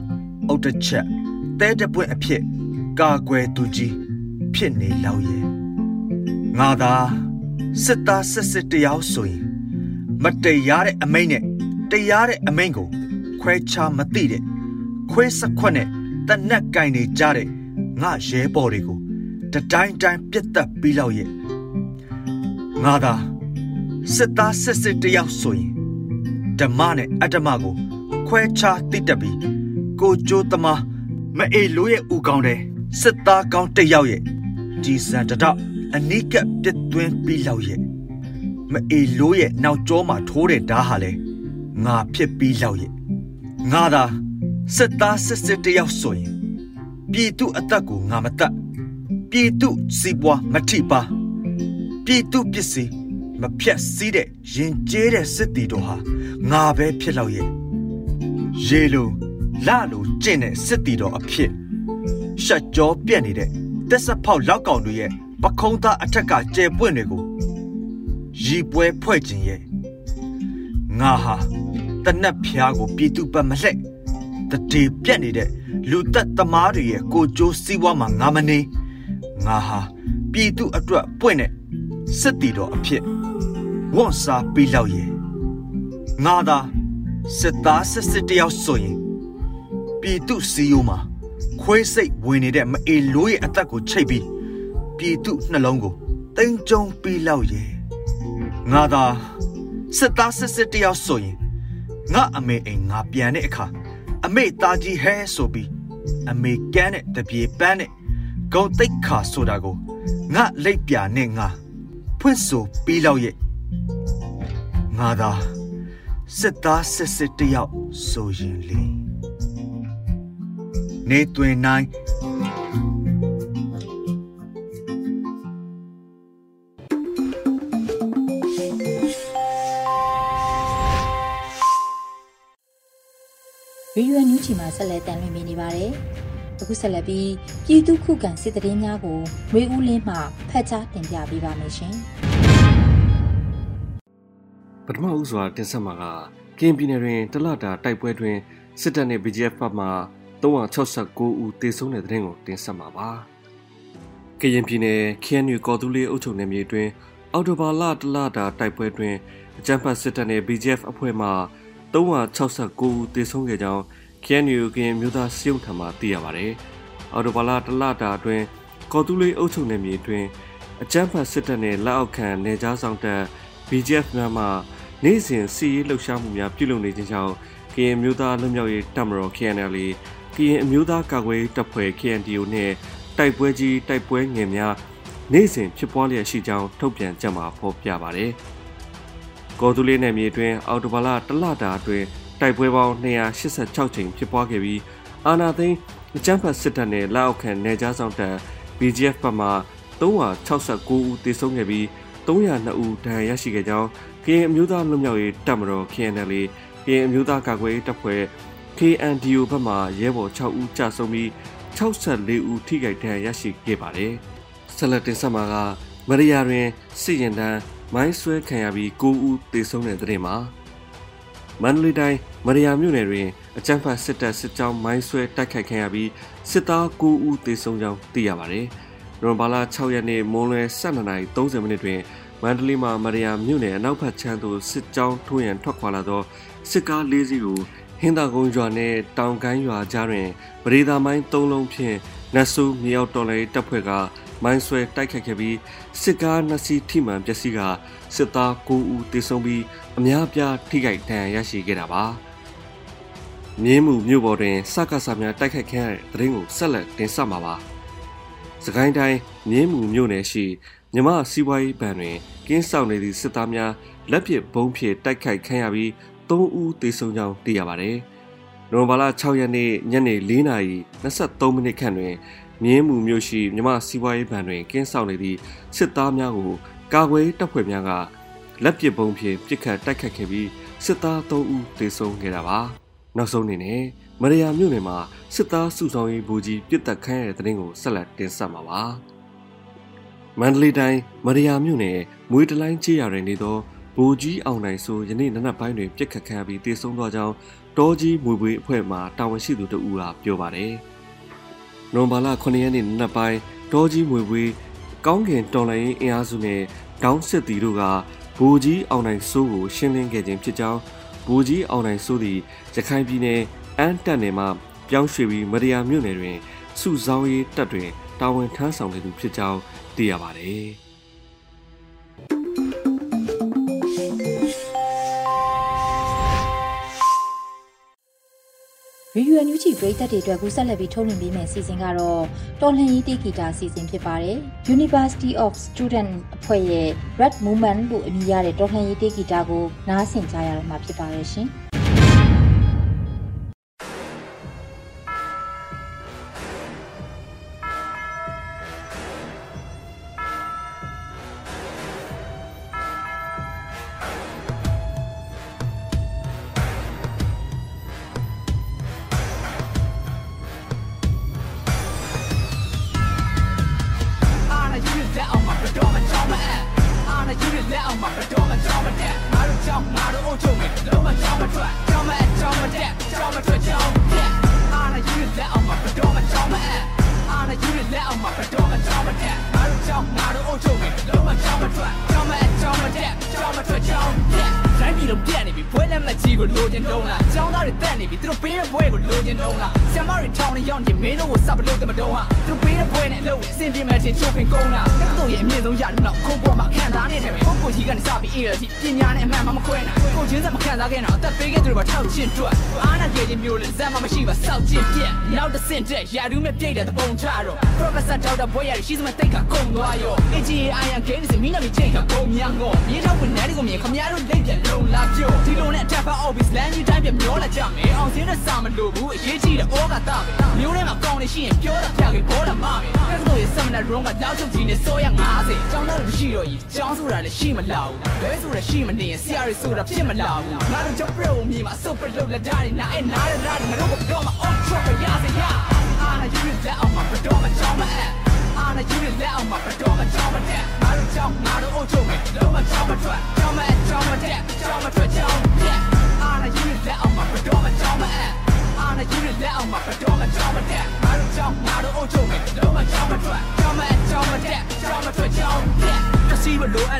အုတ်တစ်ချက်တဲတပွင့်အဖြစ်ကာကွယ်သူကြီးဖြစ်နေလောက်ရဲ့ငါသာစစ်သားစစ်စစ်တယောက်ဆိုရင်မတရားတဲ့အမိန့်နဲ့တရားတဲ့အမိန့်ကိုခွဲခြားမသိတဲ့ခွေးစခွက်နဲ့တနက်ကင်နေကြတဲ့ငါရဲဘော်တွေကို တတိုင်းတိုင်းပြတ်သက်ပြီးလောက်ရဲ့ငါသာစစ်သားစစ်စစ်တယောက်ဆိုရင်ဓမ္မနဲ့အတ္တမကိုခွဲခြားသိတတ်ပြီးကိုကြိုးသမားမအေလိုရဲ့ဦးကောင်းတဲ့စစ်သားကောင်းတယောက်ရဲ့ကြီးစံတတော့အနိကပြတ်သွင်းပြီးလောက်ရဲ့မအေလိုရဲ့နောက်ကျောမှာထိုးတဲ့ဓာဟာလဲငါဖြစ်ပြီးလောက်ရဲ့ငါသာစစ်သားစစ်စစ်တယောက်ဆိုရင်ပြည်သူအသက်ကိုငါမတတ် ပြည်သူစီးပွားမထိပါပြည်သူပစ္စည်းမဖြတ်စည်းတဲ့ရင်ကျေးတဲ့စစ်တီတော်ဟာငါပဲဖြစ်လောက်ရဲ့ရေလိုလလိုကျင့်တဲ့စစ်တီတော်အဖြစ်ရှက်ကြောပြက်နေတဲ့တက်ဆက်ဖောက်လောက်ကောင်တွေရဲ့ပခုံးသားအထက်ကကျဲပွင့်တွေကိုရီပွဲဖွဲ့ခြင်းရဲ့ငါဟာတနက်ဖျားကိုပြည်သူပတ်မလှဲ့တတိပြက်နေတဲ့လူသက်သမားတွေရဲ့ကိုကြိုးစည်းဝါးမှာငါမနေ ငါဟာပြည်သူအတွက်ပွင့်တဲ့စစ်တီတော်အဖြစ်ဝန်စားပြီးလောက်ရဲ့ငါသာစစ်သားစစ်စစ်တယောက်ဆိုရင်ပြည်သူစီယိုမှာခွေးစိတ်ဝင်နေတဲ့မအေလိုးရဲ့အသက်ကိုချိတ်ပြီးပြည်သူနှလုံးကိုတင်းကျုံပြီးလောက်ရဲ့ငါသာစစ်သားစစ်စစ်တယောက်ဆိုရင်ငါအမေအိမ်ငါပြန်တဲ့အခါအမေသားကြီးဟဲဆိုပြီးအမေကန်းတဲ့တပြေပန်းတဲ့ ဂုံတိတ်ခါဆိုတာကိုငါလက်ပြနဲ့ငါဖွင့်ဆိုပြီးလောက်ရဲ့ငါသာစစ်သားစစ်စစ်တယောက်ဆိုရင်လေနေတွင်နိုင်ရီယူအန်ယူချီမှာဆက်လက်တန်လွှင့်နေပါတယ်။ အခုဆက်လက်ပြီးပြည်သူခုခံစစ်တရင်များကိုရွေဦးလင်းမှဖတ်ကြားတင်ပြပေးပါမယ်ရှင်။ပထမဦးစွာတင်ဆက်မှာကကင်းပြည်နယ်တွင်တလတာတိုက်ပွဲတွင်စစ်တပ်နှင့် BGF ဘက်မှ369ဦးသေဆုံးတဲ့တဲ့ရင်ကိုတင်ဆက်မှာပါ။ကရင်ပြည်နယ် KNU ကော်တူးလေးအုပ်ချုပ်နယ်မြေတွင်အော်တိုဘာလတလတာတိုက်ပွဲတွင်အကြမ်းဖက်စစ်တပ်နှင့် BGF အဖွဲ့မှ369ဦးသေဆုံးခဲ့ကြောင်း KNU ကရင်မြို့သားစီယုံထံမှသိရပါတယ်။အော်တိုဘာလတလတာအတွင်းကော်တူးလေးအုပ်ချုပ်နယ်မြေတွင်အကြမ်းဖက်စစ်တပ်နှင့်လက်အောက်ခံနေကြားဆောင်တပ် BGF များမှနေ့စဉ်စီရေးလှုပ်ရှားမှုများပြုလုပ်နေခြင်းကြောင့်ကရင်မျိုးသားလွတ်မြောက်ရေးတပ်မတော် KNL ကရင်အမျိုးသားကာကွယ်ရေးတပ်ဖွဲ့ KNDO နှင့်တိုက်ပွဲကြီးတိုက်ပွဲငယ်များနေ့စဉ်ဖြစ်ပွားလျက်ရှိကြောင်းထုတ်ပြန်ကြမှာဖော်ပြပါတယ်။ကော်တူလေးနယ်မြေအတွင်းအော်တိုဘာလတလတာအတွင်း တိုက်ပွဲပေါင်း286ကြိမ်ဖြစ်ပွားခဲ့ပြီးအာနာသိန်းအကြမ်းဖက်စစ်တပ်နဲ့လက်အောက်ခံနေကြားဆောင်တပ် BGF ဘက်မှ369ဦးသေဆုံးခဲ့ပြီး302ဦးဒဏ်ရာရရှိခဲ့ကြောင်းကရင်အမျိုးသားလွတ်မြောက်ရေးတပ်မတော် KNL ကရင်အမျိုးသားကာကွယ်ရေးတပ်ဖွဲ့ KNDO ဘက်မှရဲဘော်6ဦးကြာဆုံးပြီး64ဦးထိခိုက်ဒဏ်ရာရရှိခဲ့ပါတယ်။ဆက်လက်တင်ဆက်မှာကမရိယာတွင်စစ်ရင်တန်းမိုင်းဆွဲခံရပြီး9ဦးသေဆုံးတဲ့တဲ့တင်မှာမန္တလေးတိုင်း မရယာမြို့နယ်တွင်အကြမ်းဖက်စစ်တပ်စစ်ကြောင်းမိုင်းဆွဲတိုက်ခိုက်ခံရပြီးစစ်သား9ဦးသေဆုံးကြောင်းသိရပါတယ်။နိုဝင်ဘာလ6ရက်နေ့မွန်းလွဲ12:30မိနစ်တွင်မန္တလေးမှာမရယာမြို့နယ်အနောက်ဘက်ခြမ်းသို့စစ်ကြောင်းထိုးရန်ထွက်ခွာလာသောစစ်ကား၄စီးကိုဟင်းသာကုန်းရွာနှင့်တောင်ကိုင်းရွာကြားတွင်ပရိသာမိုင်း၃လုံးဖြင့်နတ်ဆူမြောက်တော်လေးတပ်ဖွဲ့ကမိုင်းဆွဲတိုက်ခတ်ခဲ့ပြီးစစ်ကားနှစ်စီးထိမှန်ပျက်စီးကစစ်သား9ဦးသေဆုံးပြီးအများပြားထိခိုက်ဒဏ်ရာရရှိခဲ့တာပါ မြင်းမှုမြို့ပေါ်တွင်စကားစာများတိုက်ခတ်ခဲ့တဲ့သတင်းကိုဆက်လက်တင်ဆက်မှာပါစကိုင်းတိုင်းမြင်းမှုမြို့နယ်ရှိမြမစီးပွားရေးဘဏ်တွင်ကင်းဆောင်နေသည့်စစ်သားများလက်ပစ်ဘုံဖြင့်တိုက်ခိုက်ခံရပြီး၃3ဦးသေဆုံးကြောင်းသိရပါတယ်။နိုဝင်ဘာလ6ရက်နေ့ညနေ4:23မိနစ်ခန့်တွင်မြင်းမှုမြို့ရှိမြမစီးပွားရေးဘဏ်တွင်ကင်းဆောင်နေသည့်စစ်သားများကိုကာကွယ်တပ်ဖွဲ့များကလက်ပစ်ပုံးဖြင့်ပစ်ခတ်တိုက်ခတ်ခဲ့ပြီးစစ်သား3ဦးသေဆုံးခဲ့တာပါ။ နောက်ဆုံးအနေနဲ့မရယာမြို့နယ်မှာစစ်သားစုဆောင်ရေးဘူကြီးပြစ်တက်ခိုင်းတဲ့တဲ့တင်ကိုဆက်လက်တင်ဆက်မှာပါ။မန္တလေးတိုင်းမရယာမြို့နယ်မွေးတလိုင်းချေရတွင်နေသောဘူကြီးအောင်နိုင်ဆိုယနေ့နနက်ပိုင်းတွင်ပြစ်ခတ်ခံပြီးတေဆုံးသွားကြောင်းတောကြီးမွေပွေအဖွဲ့မှတာဝန်ရှိသူတဦးကပြောပါတယ်။နိုဝင်ဘာလ9ရက်နေ့နနက်ပိုင်းတောကြီးမွေပွေကောင်းကင်တော်လိုင်းအင်အားစုနဲ့တောင်းစစ်တီတို့ကဘူကြီးအောင်နိုင်စိုးကိုရှင်းလင်းခဲ့ခြင်းဖြစ်ကြောင်း ဘူကြီးအောင်နိုင်စိုးသည်ရခိုင်ပြည်နယ်အန်းတက်နယ်မှပြောင်းရွှေ့ပြီးမရယာမြို့နယ်တွင်စုဆောင်းရေးတပ်တွင်တာဝန်ထမ်းဆောင်နေသူဖြစ်ကြောင်းသိရပါတယ်။ ရီယူအန်ယူဂျီပရိသတ်တွေအတွက်ကူးဆက်လက်ပြီးထုတ်လွှင့်ပေးမယ့်အစီအစဉ်ကတော့တော်လှန်ရေးတေဂီတာအစီအစဉ်ဖြစ်ပါတယ်။ University of Student အဖွဲ့ရဲ့ Red Movement လို့အမည်ရတဲ့တော်လှန်ရေးတေဂီတာကိုနားဆင်ကြရတော့မှာဖြစ်ပါရဲ့ရှင်။ လက်မကြီးကိုလိုချင်တုံးလားចောင်းသားတွေတက်နေပြီသူတို့ပေးတဲ့ဘွဲကိုလိုချင်တုံးလားဆ iam မတွေထောင်းနေရောက်နေမင်းတို့ကိုစပ်လို့တမတုံးဟာသူတို့ပေးတဲ့ဘွဲနဲ့အလုပ်အဆင်ပြေမဲ့ချင်းချိုးခင်ကုန်လားတက်တော့ရဲ့အမြင့်ဆုံးရတယ်မလားခုံပေါ်မှာခံစားနေတယ်ပဲပုဂ္ဂိုလ်ကြီးကနေစပြီးအေးရစီပညာနဲ့အမှန်မှမခွဲနိုင်ကိုချင်းစက်မခံစားခဲ့တော့အသက်ပေးခဲ့သူတွေပါထောက်ချင်းတွက်အားနာကြခြင်းမျိုးလဲဇက်မှမရှိပါစောက်ချင်းပြက်နောက်တစ်ဆင့်တက်ရာထူးမဲ့ပြိတ်တဲ့ပုံချတော့ professor ဒေါက်တာဘွဲရရှိစမတိတ်ကကုန်သွားရော AGI အန်ဂိမ်းစမီနာမီချိန်ကကုန်များငေါမြေထောက်ဝင်တဲ့ကိုမြင်ခမရတို့လိမ့်ပြလုံလာပြောဒီလိုနဲ့ tap out bis land ကြီးတိုင်းပြမျောလာကြမယ်အောင်စင်းတဲ့စာမလို့ဘူးအရေးကြီးတဲ့ဩဃတာပဲမျိုးထဲမှာကောင်းနေရှိရင်ပြောတာပြခဲ့ဘောတာမပဲကဲဆိုရင် seminar room ကလောက်ချုပ်ကြီးနဲ့စိုးရ90ကျောင်းသားတွေရှိတော့ကြီးကျောင်းဆိုတာလည်းရှိမလောက်ဘူးဘဲဆိုတာရှိမနေရင်ဆရာတွေဆိုတာဖြစ်မလောက်ဘူးငါတို့ကြောင့်ပြို့မြေမှာစုပ်ပလုတ်လက်ဓာတ်နဲ့အဲ့နားရ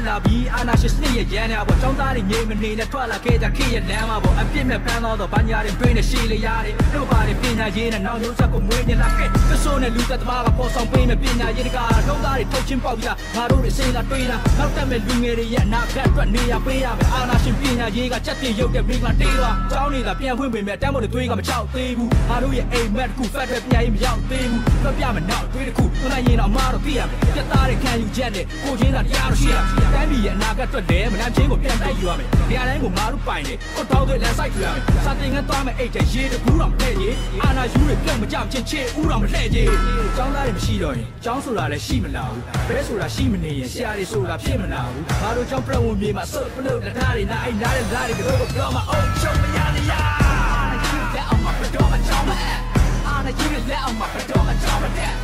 လိုအပ်လာပြီးအာနာရှင်စနစ်ရဲ့ရန်နာပေါ့ចောင်းသားတွေငြိမ်မနေနဲ့ထွက်လာခဲ့ကြခေရဲ့လမ်းမှာပေါ့အပြစ်မဲ့ဖမ်းတော့ဘာညာတွေတွင်းနဲ့ရှေ့လေရတယ်တို့ပါတွေပညာရေးနဲ့နောက်မျိုးဆက်ကိုမွေးနေလာခဲ့သဆိုးနဲ့လူသက်သမားကပေါ်ဆောင်ပေးမဲ့ပညာရေးတကာတော့သားတွေထုတ်ချင်းပေါက်ကြငါတို့တွေစိတ်လာတွေးတာနောက်တက်မဲ့လူငယ်တွေရဲ့အနာဂတ်အတွက်နေရပေးရမယ်အာနာရှင်ပညာရေးကချက်တင်ရုပ်တဲ့မိကတေးသွားចောင်းနေတာပြန်ဖွင့်ပေးမယ်တမ်းမို့တွေတွေးကမချောက်သေးဘူးငါတို့ရဲ့အိမ်မက်တစ်ခုဖက်တဲ့ပညာရေးမရောက်သေးဘူးပြပြမယ်နောက်တွေးတစ်ခုသွန်ရင်တော့အမားတော့သိရမယ်ပြသားတွေခံယူချက်နဲ့ကိုချင်းသာတရားတော့ရှိရတိုင်းပြည်ရဲ့အနာဂတ်အတွက်လည်းမလန့်ချင်းကိုပြန်တိုက်ယူရမယ်နေရာတိုင်းကိုငါတို့ပိုင်တယ်ကိုတောင်းတွေလမ်းဆိုင်ကြရမယ်စာတင်ငန်းသွားမယ်အိတ်တဲ့ရေးတကူတော့မလှည့်ကြီးအာနာယူတွေပြုတ်မကြချင်းချေဦးတော့မလှည့်ကြီးចောင်းသားတွေမရှိတော့ရင်ចောင်းဆိုတာလည်းရှိမလာဘူးဘဲဆိုတာရှိမနေရင်ဆရာတွေဆိုတာဖြစ်မလာဘူးငါတို့ចောင်းပြတ်ဝင်မြေမှာဆုတ်ပလို့လက်ထားတွေနားအိနားတဲ့သားတွေကတော့ပြောမှာအုံချုံမရနေရလက်အောင်မှာတော့မချောင်းမအဲ့အာနာယူလက်အောင်မှာတော့မချောင်းမတဲ့ငါတို့ចောင်းငါတို့အုပ်ချုပ်မယ်လုံးမချောင်းမထွက်ချောင်းမအဲ့ချောင်းမတဲ့ချောင်းမထွက်ချောင်းတဲ့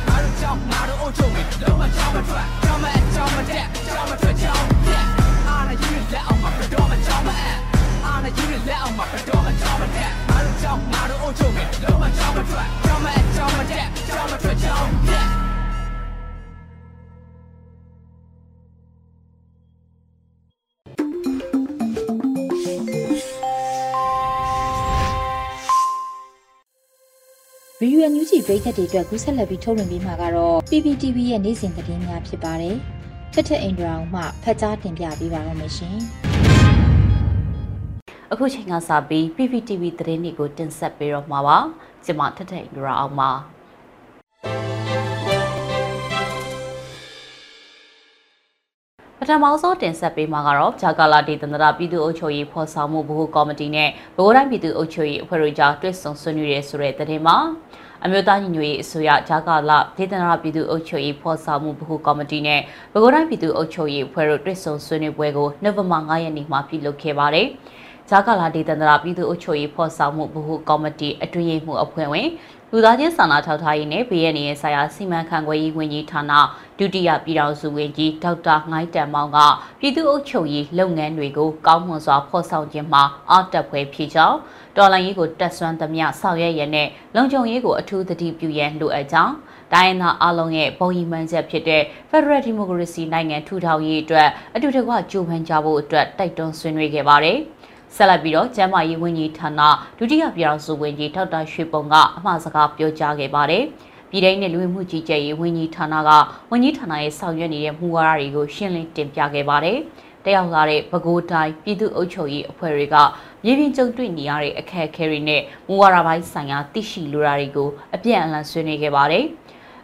အာနာယူလက်အောင်မှာတော့မချောင်းမအဲ့အာနာယူလက်အောင်မှာတော့မချောင်းမတဲ့ငါတို့ចောင်းငါတို့အုပ်ချုပ်မယ်လုံးမချောင်းမထွက်ချောင်းမအဲ့ချောင်းမတဲ့ချောင်းမထွက်ချောင်းတဲ့ဗီဒီယိုအန် ယူဂျီပရိသတ်တွေအတွက်ကူးဆက်လက်ပြီးထုတ်လွှင့်ပေးမှာကတော့ PPTV ရဲ့နေ့စဉ်သတင်းများဖြစ်ပါတယ်။ထက်ထက်အင်ဒရာအောင်မှဖတ်ကြားတင်ပြပေးပါရမရှင်။အခုချိန်ကစပြီး PPTV သတင်းတွေကိုတင်ဆက်ပေးတော့မှာပါကျွန်မထထိန်ဒရာအောင်ပါပထထမဆုံးတင်ဆက်ပေးမှာကတော့ဂျာကာလာဒေသန္တရပြည်သူ့အုပ်ချုပ်ရေးဖော်ဆောင်မှုဗဟိုကော်မတီနဲ့ဗဟိုတိုင်းပြည်သူ့အုပ်ချုပ်ရေးအဖွဲ့တို့ကြားတွေ့ဆုံဆွေးနွေးရဲဆိုတဲ့သတင်းမှာ အမျိုးသားညီညွတ်ရေးအစိုးရဂျာကာလာဒေသနာပြည်သူ့အုပ်ချုပ်ရေးဖော်ဆောင်မှုဗဟိုကော်မတီနဲ့ပဲခူးတိုင်းပြည်သူ့အုပ်ချုပ်ရေးအဖွဲ့တို့တွေ့ဆုံဆွေးနွေးပွဲကိုနိုဝင်ဘာ9ရက်နေ့မှာပြုလုပ်ခဲ့ပါတယ်။ဂျာကာလာဒေသနာပြည်သူ့အုပ်ချုပ်ရေးဖော်ဆောင်မှုဗဟိုကော်မတီအတွင်းရေးမှူးအဖွဲ့ဝင်လူသားချင်းစာနာထောက်ထားရေးနဲ့ဘေးရန်ရဲ့ဆိုင်ရာစီမံခန့်ခွဲရေးဝန်ကြီးဌာနဒုတိယပြည်ထောင်စုဝန်ကြီးဒေါက်တာငိုင်းတန်မောင်ကပြည်သူ့အုပ်ချုပ်ရေးလုပ်ငန်းတွေကိုကောင်းမွန်စွာဖော်ဆောင်ခြင်းမှာအားတက်ဖွယ်ဖြစ်ကြောင်း တော်လိုင်းရေးကိုတက်ဆွမ်းသမျှဆောင်ရွက်ရတဲ့လုံခြုံရေးကိုအထူးသတိပြုရန်လိုအပ်ကြောင်းတိုင်းသားအလုံးရဲ့ဘုံရီမှန်းချက်ဖြစ်တဲ့ Federal Democracy နိုင်ငံထူထောင်ရေးအတွက်အတူတကွကြိုးပမ်းကြဖို့အတွက်တိုက်တွန်းဆွေးနွေးခဲ့ပါတယ်။ဆက်လက်ပြီးတော့ကျန်းမာရေးဝန်ကြီးဌာနဒုတိယပြည်ထောင်စုဝန်ကြီးထောက်တာရွှေပုံကအမှားစကားပြောကြားခဲ့ပါတယ်။ပြည်ထောင်နဲ့လူဝင်မှုကြီးကြပ်ရေးဝန်ကြီးဌာနကဝန်ကြီးဌာနရဲ့ဆောင်ရွက်နေတဲ့မူဝါဒတွေကိုရှင်းလင်းတင်ပြခဲ့ပါတယ်။ တက်ရောက်လာတဲ့ပဲခူးတိုင်းပြည်သူ့အုပ်ချုပ်ရေးအဖွဲ့တွေကမြေပြင်ကြုံတွေ့နေရတဲ့အခက်အခဲတွေနဲ့မူဝါဒပိုင်းဆိုင်ရာသိရှိလိုတာတွေကိုအပြည့်အလှဆွေးနွေးခဲ့ပါတယ်။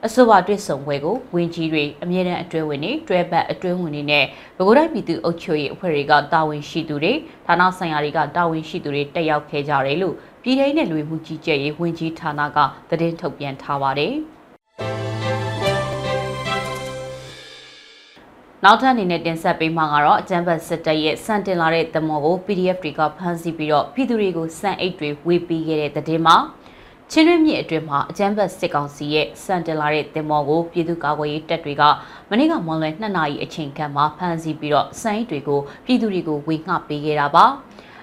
အဆိုပါတွေ့ဆုံပွဲကိုဝင်းကြီးတွေအမြဲတမ်းအတွဲဝင်တွေတွဲဘက်အတွဲဝင်တွေနဲ့ပဲခူးတိုင်းပြည်သူ့အုပ်ချုပ်ရေးအဖွဲ့တွေကတာဝန်ရှိသူတွေဌာနဆိုင်ရာတွေကတာဝန်ရှိသူတွေတက်ရောက်ခဲ့ကြတယ်လို့ပြည်ထောင်နဲ့လူဝင်မှုကြီးကြပ်ရေးဝန်ကြီးဌာနကသတင်းထုတ်ပြန်ထားပါတယ် နောက်ထပ်အနေနဲ့တင်ဆက်ပေးမှာကတော့အကြံဖတ်စစ်တပ်ရဲ့စံတင်လာတဲ့သမောကို PDF တွေကဖမ်းဆီးပြီးတော့ပြည်သူတွေကိုစံအိတ်တွေဝေပေးခဲ့တဲ့တဲ့တင်မှာချင်းရွေးမြစ်အတွင်းမှာအကြမ်းဖက်စစ်ကောင်စီရဲ့စံတင်လာတဲ့တင်မော်ကိုပြည်သူ့ကာကွယ်ရေးတပ်တွေကမနေ့ကမွန်လွယ်2နာရီအချိန်ခန့်မှာဖမ်းဆီးပြီးတော့စံအိတ်တွေကိုပြည်သူတွေကိုဝေငှပေးခဲ့တာပါ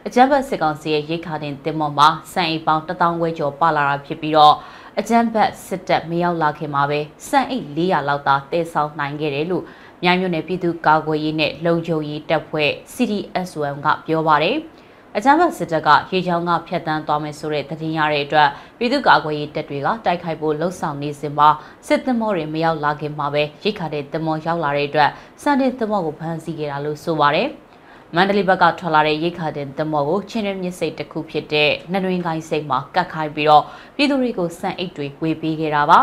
အကြမ်းဖက်စစ်ကောင်စီရဲ့ရိတ်ခါတင်တင်မော်မှာစံအိတ်ပေါင်း1000ဝဲကျော်ပါလာတာဖြစ်ပြီးတော့အကြမ်းဖက်စစ်တပ်မရောက်လာခင်မှာပဲစံအိတ်400လောက်သာတည်ဆောင်နိုင်ခဲ့တယ်လို့ မြိုင်မြို့နယ်ပြည်သူ့ကာကွယ်ရေးနဲ့လုံခြုံရေးတပ်ဖွဲ့ CDSOM ကပြောပါတယ်။အကြမ်းဖက်စစ်တပ်ကရေချောင်းကဖျက်ဆီးသွားမယ်ဆိုတဲ့သတင်းရတဲ့အတွက်ပြည်သူ့ကာကွယ်ရေးတပ်တွေကတိုက်ခိုက်ဖို့လှုံ့ဆော်နေစဉ်မှာစစ်သမောတွေမရောက်လာခင်မှာပဲရိတ်ခါတဲ့သမောရောက်လာတဲ့အတွက်စံတဲ့သမောကိုဖမ်းဆီးခဲ့တာလို့ဆိုပါတယ်။ မန္တလေးဘက်ကထွက်လာတဲ့ရိတ်ခါတင်သမောကိုချင်းရမြစ်စိတ်တစ်ခုဖြစ်တဲ့နှတွင်းကိုင်းစိတ်မှာကတ်ခိုင်းပြီးတော့ပြည်သူတွေကိုစံအိတ်တွေဝေပေးခဲ့တာပါ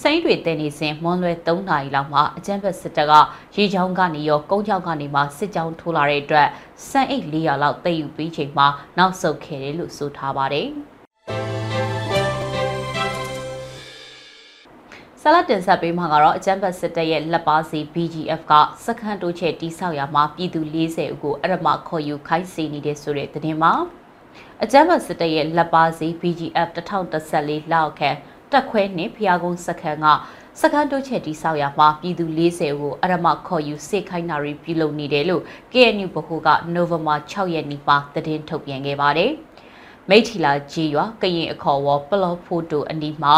စံအိတ်တွေတင်နေစဉ်မွန်လွယ်3နာရီလောက်မှာအကြမ်းဖက်စစ်တပ်ကရေချောင်းကနေရောကုန်းချောင်းကနေမှစစ်ကြောင်းထိုးလာတဲ့အတွက်စံအိတ်400လောက်တိတ်ယူပြီးချိန်မှာနောက်ဆုတ်ခဲ့တယ်လို့ဆိုထားပါတယ် ဆလတ်တင်ဆက်ပေးမှာကတော့အကြမ်းဖက်စစ်တပ်ရဲ့လက်ပါစီ BGF ကစခန်းတိုးချဲ့တိဆောက်ရာမှာပြည်သူ40ဦးကိုအရမခေါ်ယူခိုင်းစေနေတဲ့ဆိုတဲ့သတင်းမှာအကြမ်းဖက်စစ်တပ်ရဲ့လက်ပါစီ BGF 1014လောက်ခန့်တက်ခွဲနှင့်ဖျားကုန်းစခန်းကစခန်းတိုးချဲ့တိဆောက်ရာမှာပြည်သူ40ဦးကိုအရမခေါ်ယူစေခိုင်းတာတွေပြုလုပ်နေတယ်လို့ KNU ဗဟိုကနိုဝင်ဘာ6ရက်နေ့မှာသတင်းထုတ်ပြန်ခဲ့ပါတယ်။မိထီလာကြီးရွာကရင်အခေါ်ဝပလော့ဖိုတိုအနီးမှာ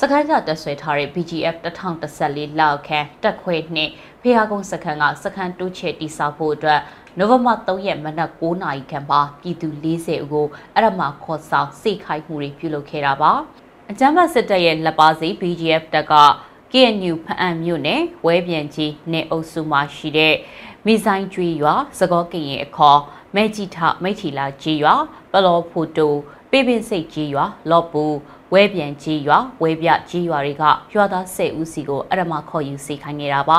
စကိုင်းကတက်ဆွဲထားတဲ့ BGF 1014လောက်ခန့်တက်ခွဲနှင့်ဖေဟာကုန်းစခန်းကစခန်းတိုးချဲ့တိစောက်ဖို့အတွက်နိုဝင်ဘာ3ရက်မနက်9:00နာရီခန့်မှာပြည်သူ40ဦးကိုအရမခေါ်ဆောင်စိတ်ခိုက်မှုတွေပြုလုပ်ခဲ့တာပါအကြမ်းဖက်စစ်တပ်ရဲ့လက်ပါစီ BGF တပ်က KNU ဖအံမြို့နယ်ဝဲပြန်ကြီးနေအုပ်စုမှာရှိတဲ့မိဆိုင်ကျွေးရွာစကောကရင်အခေါ်မဲကြီးထမိထီလာကြီးရွာပလောဖိုတိုပေပင်စိတ်ကြီးရွာလော့ပူ ဝဲပြန်ကြီးရွာဝဲပြကြီးရွာတွေကရွာသား10ဦးစီကိုအရမခေါ်ယူစီခိုင်းနေတာပါ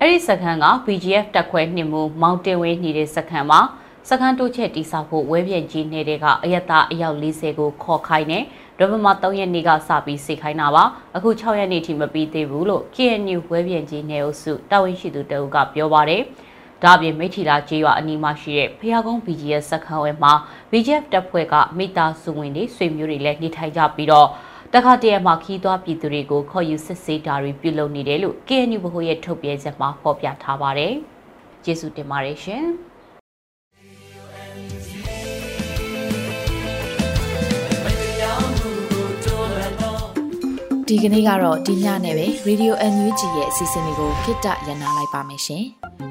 အဲ့ဒီစခန်းက BGF တက်ခွဲနှင်မှုမောင်တင်ဝင်းနေတဲ့စခန်းမှာစခန်းတိုးချက်တိစောက်ဖို့ဝဲပြန်ကြီးနေတဲ့ကအယက်သားအယောက်40ကိုခေါ်ခိုင်းတယ်နိုဝင်ဘာ3ရက်နေ့ကစပြီးစိတ်ခိုင်းတာပါအခု6ရက်နေ့ထိမပြီးသေးဘူးလို့ KNU ဝဲပြန်ကြီးနေအုပ်စုတာဝန်ရှိသူတအုပ်ကပြောပါတယ် ဒါ့အပြင်မိထီလာကျေးရွာအနီးမှာရှိတဲ့ဖျားကုန်း BGS စခန်းဝဲမှာ BGF တပ်ဖွဲ့ကမိသားစုဝင်တွေဆွေမျိုးတွေလည်းနေထိုင်ကြပြီးတော့တခါတည်းမှာခီးသွွားပြည်သူတွေကိုခေါ်ယူစစ်ဆေးတာတွေပြုလုပ်နေတယ်လို့ KNU ဗဟိုရဲ့ထုတ်ပြန်ချက်မှာဖော်ပြထားပါတယ်။ကျေးဇူးတင်ပါတယ်ရှင်။ဒီကနေ့ကတော့ဒီညနဲ့ပဲ Radio NUG ရဲ့အစီအစဉ်လေးကိုခਿੱတရနာလိုက်ပါမယ်ရှင်။